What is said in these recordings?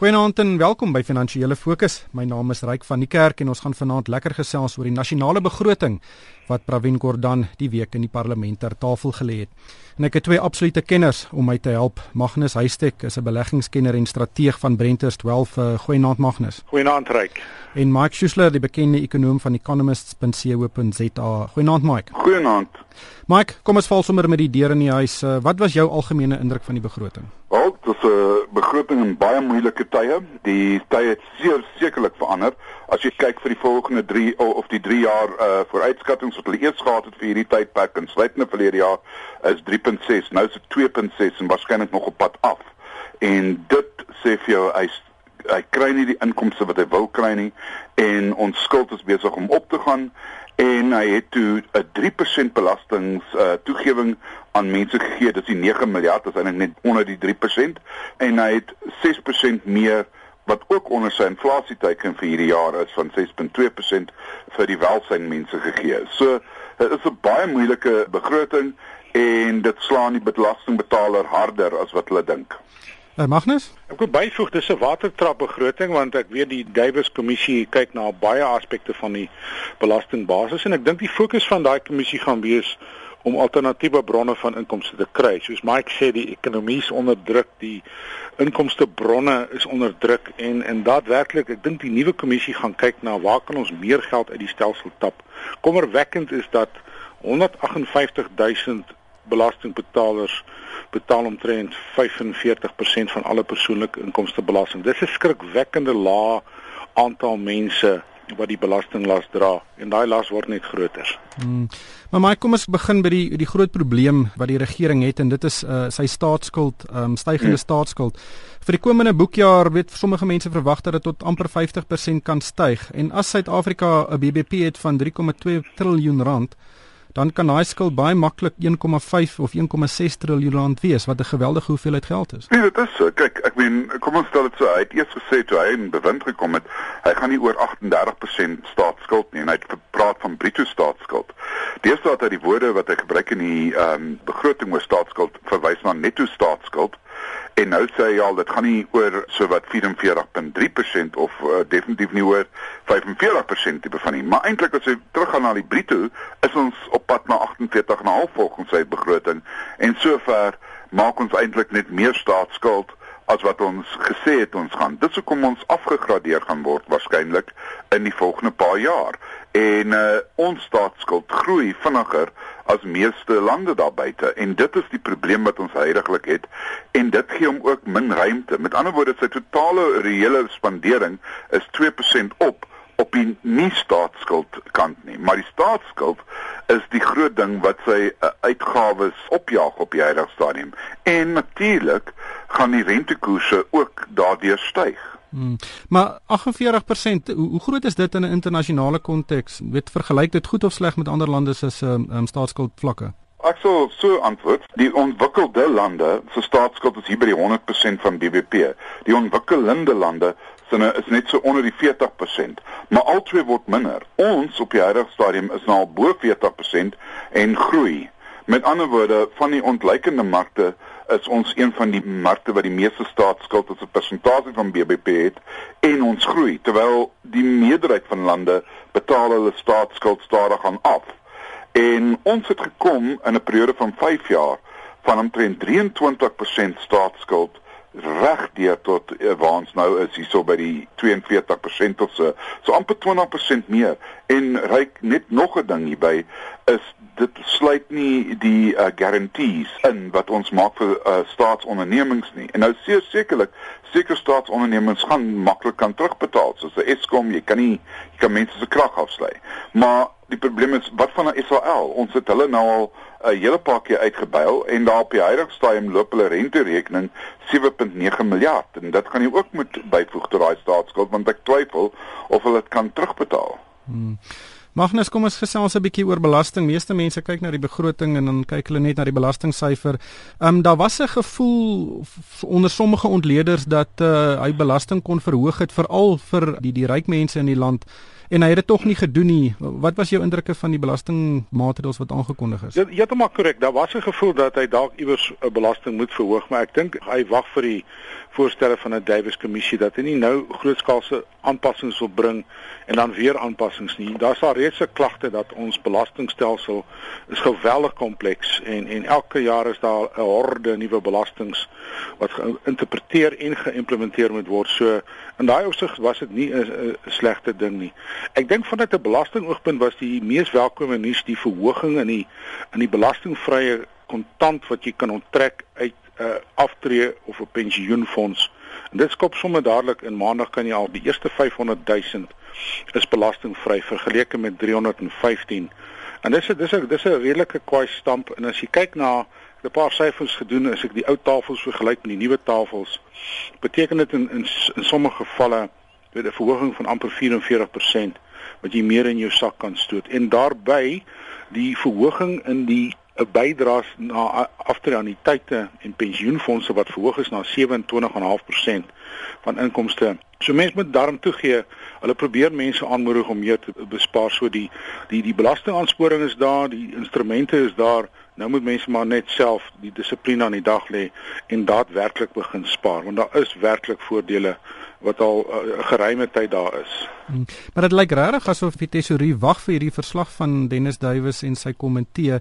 Goeienaand en welkom by Finansiële Fokus. My naam is Ryk van die Kerk en ons gaan vanaand lekker gesels oor die nasionale begroting wat Pravin Gordhan die week in die parlement ter tafel gelê het. En ek het twee absolute kenners om my te help. Magnus Huystek is 'n beleggingskenner en strateeg van Brenters 12. Uh, Goeienaand Magnus. Goeienaand Ryk. En Mike Schuessler, die bekende ekonom van economists.co.za. Goeienaand Mike. Goeienaand. Mike, kom ons val sommer met die deur in die huis. Uh, wat was jou algemene indruk van die begroting? Wel, dit is 'n begroting in baie moeilike tye. Die tye het seker sekerlik verander. As jy kyk vir die volgende 3 of die 3 jaar uh vooruitskattinge wat hulle eers gehad het vir hierdie tydperk en sluitende verlede jaar is 3.6. Nou is dit 2.6 en waarskynlik nog op pad af. En dit sê vir jou hy hy kry nie die inkomste wat hy wil kry nie en ons skuld is besig om op te gaan en hy het toe 'n 3% belastings uh, toegewing aan mense gegee. Dit is 9 miljard, is eintlik net onder die 3% en hy het 6% meer wat ook onder sy inflasieteiken vir hierdie jaar is van 6.2% vir die welsyn mense gegee. So dit is 'n baie moeilike begroting en dit slaan die belastingbetaler harder as wat hulle dink. Uh, Magnus? Ek wil byvoeg dis 'n watertrap begroting want ek weet die Davies kommissie kyk na baie aspekte van die belastingbasis en ek dink die fokus van daai kommissie gaan wees om alternatiewe bronne van inkomste te kry. Soos Mike sê, die ekonomie is onder druk, die inkomste bronne is onder druk en en daadwerklik, ek dink die nuwe kommissie gaan kyk na waar kan ons meer geld uit die stelsel tap. Kommerwekkend is dat 158 000 belastingbetalers betaal omtrent 45% van alle persoonlike inkomstebelasting. Dis 'n skrikwekkende lae aantal mense wat die belastinglas dra en daai las word net groter. Hmm. Maar my kom ons begin by die die groot probleem wat die regering het en dit is uh, sy staatsskuld, um, stygende hmm. staatsskuld. Vir die komende boekjaar weet sommige mense verwag dat dit tot amper 50% kan styg en as Suid-Afrika 'n BBP het van 3,2 trilljoen rand, dan kan daai skuld baie maklik 1,5 of 1,6 trilljoen rand wees wat 'n geweldige hoeveelheid geld is. Nee, dit is so. Kyk, ek meen, kom ons stel dit so uit. Eers gesê toe hy in bewind gekom het, hy gaan nie oor 38% staatsskuld nie en hy het gepraat van bruto staatsskuld. Deesdae het hy die woorde wat hy gebruik in die ehm um, begroting oor staatsskuld verwys na netto staatsskuld. En nou sê hy al dit gaan nie oor so wat 44.3% of uh, definitief nie oor 45% tipe van nie. Maar eintlik as jy teruggaan na die bruto, is ons op pad na 48.5 volgens sy begroting en sover maak ons eintlik net meer staatsskuld as wat ons gesê het ons gaan. Dit sou kom ons afgegradeer gaan word waarskynlik in die volgende paar jaar. En uh, ons staatsskuld groei vinniger as meeste lande daar buite en dit is die probleem wat ons heidaglik het en dit gee hom ook min ruimte. Met ander woorde sy totale reële spandering is 2% op op die nie staatsskuld kant nie, maar die staatsskuld is die groot ding wat sy uh, uitgawes opjaag op die huidige stadium. En natuurlik gaan die rentekoerse ook daardeur styg. Hmm. Maar 48%, hoe, hoe groot is dit in 'n internasionale konteks? Weet vergelyk dit goed of sleg met ander lande se um, um, staatsskuld vlakke? Ek sou so antwoord, die ontwikkelde lande se staatsskuld is hier by die 100% van BBP. Die ontwikkelende lande sine is net so onder die 40%, maar albei word minder. Ons op die huidige stadium is nou al bo 40% en groei. Met ander woorde, van die ontleikende markte is ons een van die markte wat die meeste staatsskuld as 'n persentasie van BBP het en ons groei terwyl die meerderheid van lande betaal hulle staatsskuld stadig aan af. En ons het gekom in 'n periode van 5 jaar van omtrent 23% staatsskuld regdeur tot uh, waar ons nou is hierso by die 42% of so. So amper 20% meer en ryk net nog 'n ding hierby is dit sluit nie die uh, guarantees in wat ons maak vir uh, staatsondernemings nie. En nou seker sekerlik seker staatsondernemings gaan maklik kan terugbetaal soos 'n Eskom, jy kan nie jy kan mense se krag afsny. Maar die probleem is wat van Israel? Ons het hulle nou al 'n hele paar keer uitgebuil en daar op die huidige stadium loop hulle renterekening 7.9 miljard en dit gaan jy ook moet byvoeg tot daai staatsskuld want ek twyfel of hulle dit kan terugbetaal. Hmm. Magnus, kom ons gesels 'n bietjie oor belasting. Meeste mense kyk na die begroting en dan kyk hulle net na die belastingsyfer. Ehm um, daar was 'n gevoel onder sommige ontleeders dat uh, hy belasting kon verhoog het veral vir die die ryk mense in die land en hy het dit tog nie gedoen nie. Wat was jou indrukke van die belastingmaatreëls wat aangekondig is? Ja, heeltemal korrek. Daar was 'n gevoel dat hy dalk iewers 'n belasting moet verhoog, maar ek dink hy wag vir die voorstelle van 'n Davies kommissie dat hy nie nou grootskaalse aanpassings wil bring en dan weer aanpassings nie. Daar's al reeds 'n klagte dat ons belastingstelsel is geweldig kompleks en en elke jaar is daar 'n horde nuwe belastings wat geïnterpreteer en geïmplementeer moet word. So in daai opsig was dit nie 'n slegte ding nie. Ek dink vanuit 'n belastingoogpunt was die mees welkome nuus die verhoging in die in die belastingvrye kontant wat jy kan onttrek uit uh, aftree of 'n pensioenfonds. En dit skop sommer dadelik in maandag kan jy al die eerste 500 000 is belastingvry vergeleke met 315. En dis dis dis 'n redelike kwai stamp en as jy kyk na 'n paar syfers gedoen as ek die ou tafels vergelyk met die nuwe tafels beteken dit in in, in sommige gevalle met 'n verhoging van amper 44% wat jy meer in jou sak kan stoot en daarbey die verhoging in die 'n bydraes na aftrede en pensioenfonde wat verhoog is na 27,5% van inkomste. So mense moet daarom toegee, hulle probeer mense aanmoedig om meer te bespaar. So die die die belastingaansporing is daar, die instrumente is daar. Nou moet mense maar net self die dissipline aan die dag lê en daadwerklik begin spaar want daar is werklik voordele wat al 'n uh, geruime tyd daar is. Hmm. Maar dit lyk regtig asof die tesourier wag vir hierdie verslag van Dennis Duwys en sy komitee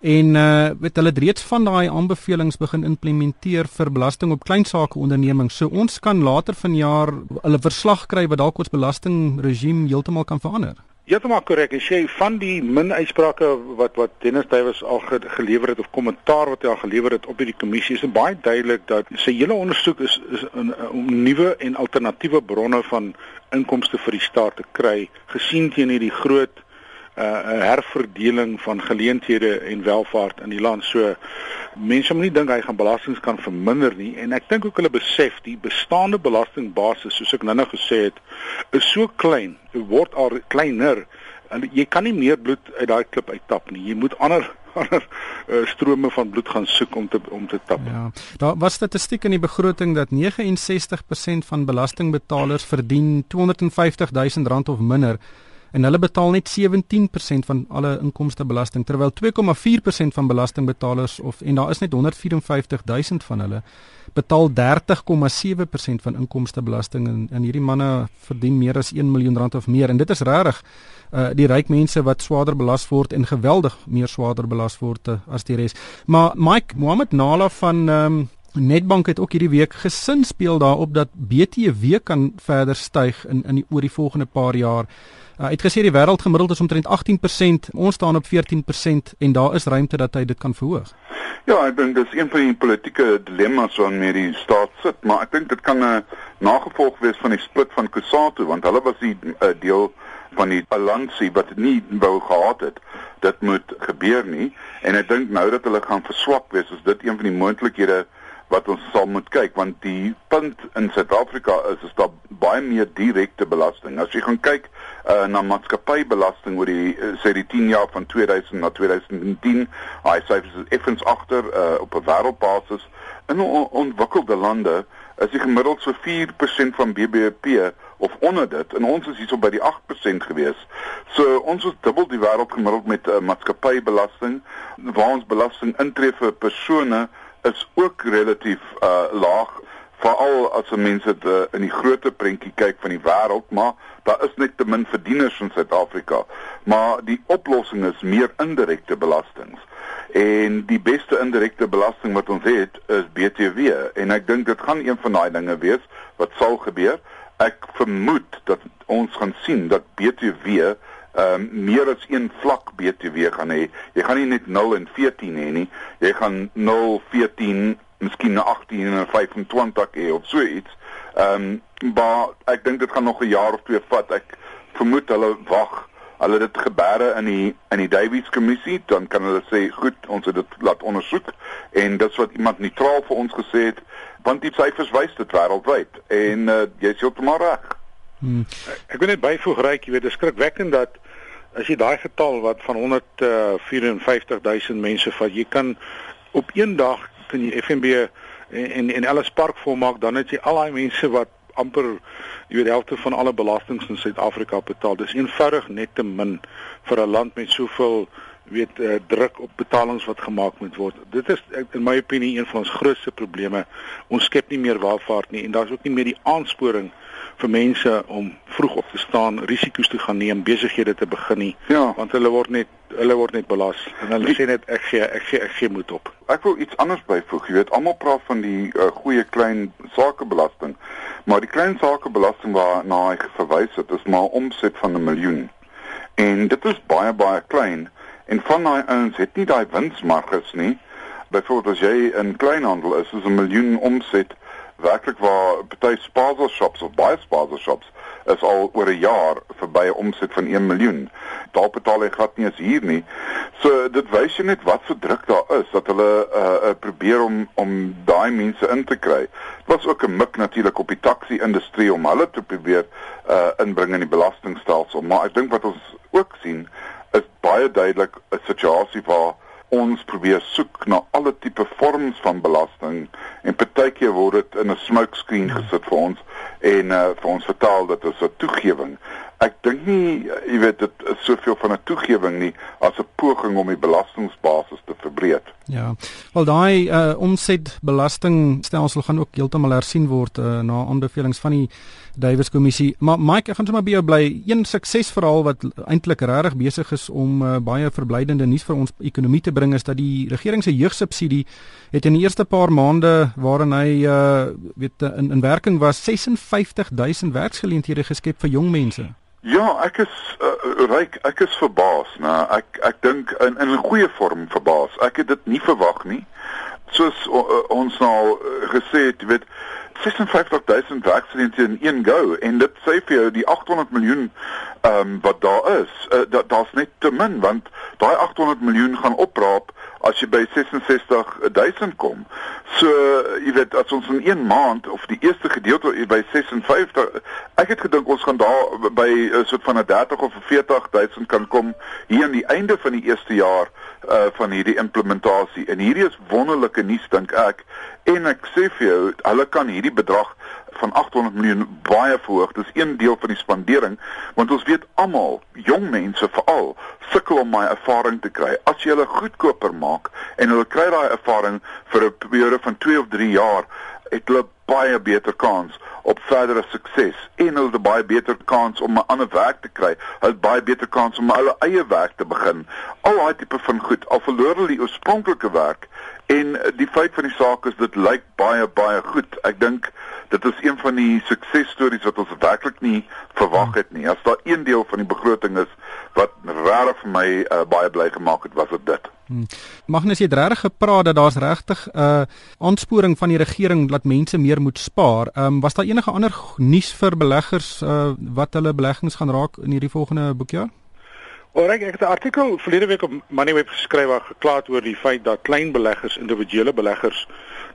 en uh weet hulle het reeds van daai aanbevelings begin implementeer vir belasting op klein sake ondernemings. So ons kan later vanjaar hulle verslag kry wat dalk ons belastingregime heeltemal kan verander. Heeltemal korrek. As jy van die min uitsprake wat wat Dennis Duwys al ge, gelewer het of kommentaar wat hy al gelewer het op hierdie kommissie is baie duidelik dat sy hele ondersoek is is om nuwe en alternatiewe bronne van inkomste vir die staat te kry gesien teen hierdie groot 'n herverdeling van geleenthede en welvaart in die land. So mense moet nie dink hy gaan belastings kan verminder nie en ek dink ook hulle besef die bestaande belastingbasis soos ek nou-nou gesê het is so klein, word al kleiner en jy kan nie meer bloed uit daai klip uittap nie. Jy moet ander ander uh, strome van bloed gaan soek om te om te tap. Ja. Daar was statistiek in die begroting dat 69% van belastingbetalers verdien 250 000 rand of minder en hulle betaal net 17% van alle inkomstebelasting terwyl 2,4% van belastingbetalers of en daar is net 154 000 van hulle betaal 30,7% van inkomstebelasting en en hierdie manne verdien meer as 1 miljoen rand of meer. En dit is regtig uh, die ryk mense wat swaarder belas word en geweldig meer swaarder belas word uh, as die res. Maar Mike Mohammed Nala van um, Netbank het ook hierdie week gesin speel daarop dat BTW kan verder styg in in die, oor die volgende paar jaar. Uh, hy het gesê die wêreld gemiddeld is omtrent 18%, ons staan op 14% en daar is ruimte dat hy dit kan verhoog. Ja, ek dink dis een van die politieke dilemma's waarmee die staat sit, maar ek dink dit kan 'n nagevolg wees van die split van Kusatu want hulle was die uh, deel van die balansie wat nie wou gehad het. Dit moet gebeur nie en ek dink nou dat hulle gaan verswak wees, is dit een van die moontlikhede wat ons sal moet kyk want die punt in Suid-Afrika is is daar baie meer direkte belasting. As jy gaan kyk uh, na maatskappybelasting oor die uh, sê die 10 jaar van 2000 na 2010, hy syfers is effens agter uh, op 'n wêreldbasis. In on ontwikkelde lande is die gemiddeld so 4% van BBP of onder dit en ons is hierso by die 8% gewees. So ons is dubbel die wêreld gemiddeld met 'n uh, maatskappybelasting waar ons belasting intree vir persone is ook relatief uh laag veral as mense dit uh, in die groter prentjie kyk van die wêreld maar daar is net te min verdieners in Suid-Afrika. Maar die oplossing is meer indirekte belastings. En die beste indirekte belasting wat ons het is BTW en ek dink dit gaan een van daai dinge wees wat sal gebeur. Ek vermoed dat ons gaan sien dat BTW ehm um, meer as een vlak BTW gaan hê. Jy gaan nie net 0 en 14 hê nie. Jy gaan 0, 14, miskien 18 en 25 hê of so iets. Ehm um, maar ek dink dit gaan nog 'n jaar of twee vat. Ek vermoed hulle wag. Hulle dit gebeure in die in die Davies kommissie, dan kan hulle sê, "Goed, ons het dit laat ondersoek." En dit's wat iemand neutraal vir ons gesê het, want die syfers wys dit wêreldwyd en uh, jy is heeltemal reg. Hmm. Ek wil net byvoeg ryk, jy weet, dit is skrikwekkend dat as jy daai getal wat van 154000 uh, mense vat, jy kan op een dag kan jy FNB en en, alles park volmaak, dan het jy al daai mense wat amper jy weet helfte van alle belastings in Suid-Afrika betaal. Dis eenvoudig net te min vir 'n land met soveel weet uh, druk op betalings wat gemaak moet word. Dit is in my opinie een van ons grootste probleme. Ons skep nie meer welvaart nie en daar's ook nie meer die aansporing vir mense om vroeg op te staan, risiko's te gaan neem, besighede te begin nie, ja. want hulle word net hulle word net belas en hulle sê net ek gee ek gee ek gee moet op. Ek wil iets anders byvoeg. Jy weet, almal praat van die uh, goeie klein sakebelasting, maar die klein sakebelasting waarna hy verwys het, is maar omset van 'n miljoen. En dit is baie baie klein en van daai ouens het nie daai winsmarges nie. Byvoorbeeld as jy in kleinhandel is, is 'n miljoen omset werklik waar party spaza shops of baie spaza shops is al oor 'n jaar verby 'n omset van 1 miljoen. Daar betaal hy glad nie as hier nie. So dit wys jy net wat so druk daar is dat hulle uh, uh probeer om om daai mense in te kry. Dit was ook 'n mik natuurlik op die taxi industrie om hulle te probeer uh inbring in die belastingstelsel, maar ek dink wat ons ook sien is baie duidelik 'n situasie waar ons probeer soek na alle tipe vorms van belasting en partykeer word dit in 'n smokescreen gesit vir ons en uh, vir ons vertaal dat dit 'n toegewing. Ek dink nie jy weet dit is soveel van 'n toegewing nie as 'n poging om die belastingbasis te verbreek. Ja. Wel daai uh, omsetbelastingstelsel gaan ook heeltemal hersien word uh, na aanbevelings van die Davies kommissie. Maar Mike, ek gaan sommer by jou bly. Een suksesverhaal wat eintlik regtig besig is om uh, baie verblydende nuus vir ons ekonomie te bring is dat die regering se jeugsubsidie het in die eerste paar maande waarin hy uh, weet in in werking was 56000 werksgeleenthede geskep vir jong mense. Ja, ek is uh, ryk, ek is verbaas, né? Ek ek dink in in 'n goeie vorm verbaas. Ek het dit nie verwag nie. Soos uh, ons nou gesê het, weet 56000 werksgeleenthede in een go en dit sê vir jou die 800 miljoen ehm um, wat daar is, uh, daar's net te min want daai 800 miljoen gaan opraap as jy by 66000 kom. So jy weet as ons in 1 maand of die eerste gedeelte by 56 ek het gedink ons gaan daar by 'n uh, soort van 'n 30 of 40000 kan kom hier aan die einde van die eerste jaar uh van hierdie implementasie. En hierdie is wonderlike nuus dink ek. En ek sê vir jou, hulle kan hierdie bedrag van 800 miljoen baie verhoog. Dis een deel van die spandering want ons weet almal, jong mense veral, sukkel om my ervaring te kry. As jy hulle goedkoper maak en hulle kry daai ervaring vir 'n periode van 2 of 3 jaar, het hulle baie beter kans op verdere sukses en hulle het baie beter kans om 'n ander werk te kry. Hulle het baie beter kans om hulle eie werk te begin. Al daai tipe van goed, al verloor hulle die oorspronklike werk en die feit van die saak is dit lyk baie baie goed. Ek dink dit is een van die suksesstories wat ons werklik nie verwag het nie. As daar een deel van die begroting is wat regtig vir my uh, baie bly gemaak het, was dit dit. Hmm. Magnus het regtig gepraat dat daar's regtig 'n uh, aansporing van die regering dat mense meer moet spaar. Ehm um, was daar enige ander nuus vir beleggers uh, wat hulle beleggings gaan raak in hierdie volgende boekjaar? Oorek ek het 'n artikel verlede week op Moneyweb geskryf waar geklaar oor die feit dat klein beleggers, individuele beleggers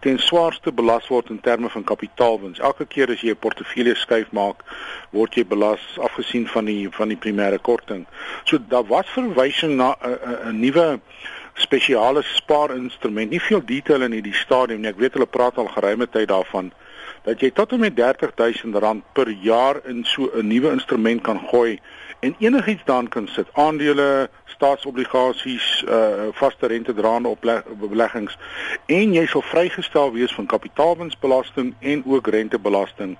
ten swaarste belas word in terme van kapitaalwins. Elke keer as jy 'n portefeulje skuif maak, word jy belas afgesien van die van die primêre korting. So daar was verwysing na 'n nuwe spesiale spaarinstrument. Nie veel detail in hierdie stadium nie. Ek weet hulle praat al geruime tyd daarvan dat jy tot en met R30000 per jaar in so 'n nuwe instrument kan gooi en enigiets dan kan sit aandele, staatsobligasies, uh vaste rente draande op beleggings en jy sal vrygestel wees van kapitaalwinsbelasting en ook rentebelasting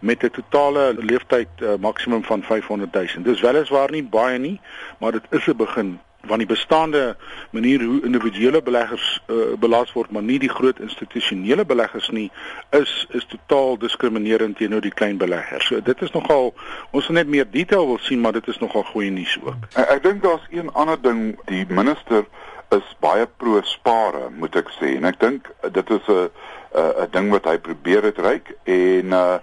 met 'n totale leeftyd uh, maksimum van 500 000. Dis weliswaar nie baie nie, maar dit is 'n begin want die bestaande manier hoe individuele beleggers uh, belas word maar nie die groot institusionele beleggers nie is is totaal diskriminerend teenoor die klein beleggers. So dit is nogal ons wil net meer detail wil sien maar dit is nogal goeie nuus ook. Ek, ek dink daar's een ander ding die minister is baie pro spare moet ek sê en ek dink dit is 'n 'n ding wat hy probeer het ryk en uh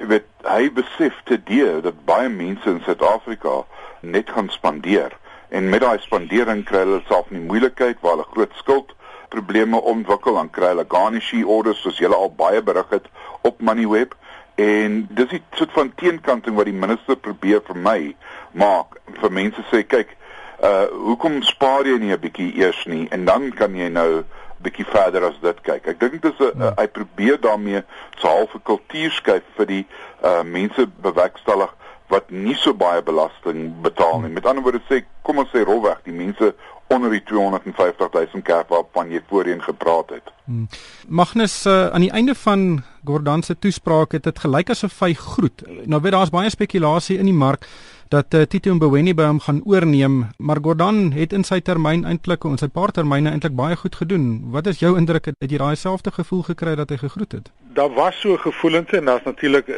weet hy besef te die dat baie mense in Suid-Afrika net gaan spandeer en met daai spandering kry hulle self in die moeilikheid waar hulle groot skuld probleme ontwikkel dan kry hulle garnishee orders soos julle al baie berig het op Moneyweb en dis 'n soort van teenkanting wat die minister probeer vir my maak vir mense sê kyk uh hoekom spaar jy nie 'n bietjie eers nie en dan kan jy nou bietjie verder as dit kyk. Ek dink dit is 'n hy probeer daarmee so half 'n kultuur skep vir die uh mense bewerkstellig wat nie so baie belasting betaal nie. Met ander woorde sê kom ons sê rolweg die mense onder die 250 000 kerk waarvan jy voorheen gepraat het. Hmm. Magnus uh, aan die einde van Gordhan se toespraak het dit gelyk asof hy groet. Nou weet daar's baie spekulasie in die mark dat uh, Tito Mboweni by hom gaan oorneem, maar Gordhan het in sy termyn eintlik en sy paar termyne eintlik baie goed gedoen. Wat is jou indruk? Het jy daai selfde gevoel gekry dat hy gegroet het? Daar was so gevoelens en daar's natuurlik uh,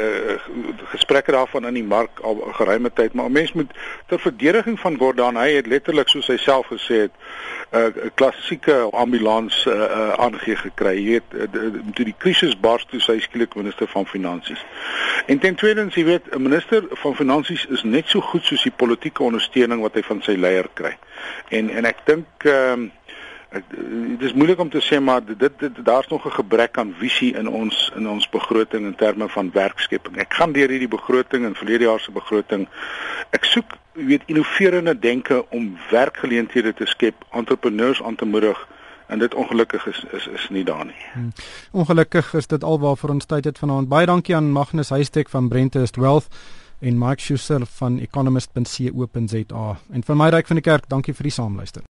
gesprekke daarvan in die mark al geruime tyd, maar 'n mens moet ter verdediging van Gordhan, hy het letterlik soos hy self gesê het, eh, 'n uh, klassieke ambulans uh, uh, aangegee gekry. Jy weet, uh, toe die krisis bars toe sy skielik minister van finansies. En ten tweede, jy weet, 'n minister van finansies is net so goed soos die politieke ondersteuning wat hy van sy leier kry. En en ek dink ehm um, dit is moeilik om te sê maar dit, dit daar's nog 'n gebrek aan visie in ons in ons begroting in terme van werkskepping. Ek gaan deur hierdie begroting en verlede jaar se begroting. Ek soek, jy weet, innoverende denke om werkgeleenthede te skep, entrepreneurs aan te moedig en dit ongelukkig is is is nie daar nie. Hmm. Ongelukkig is dit alwaar vir ons tyd het vanaand. Baie dankie aan Magnus Huystek van Brentest Wealth en Mike Schuster van economist.co.za en van my ryk van die kerk. Dankie vir die saamluister.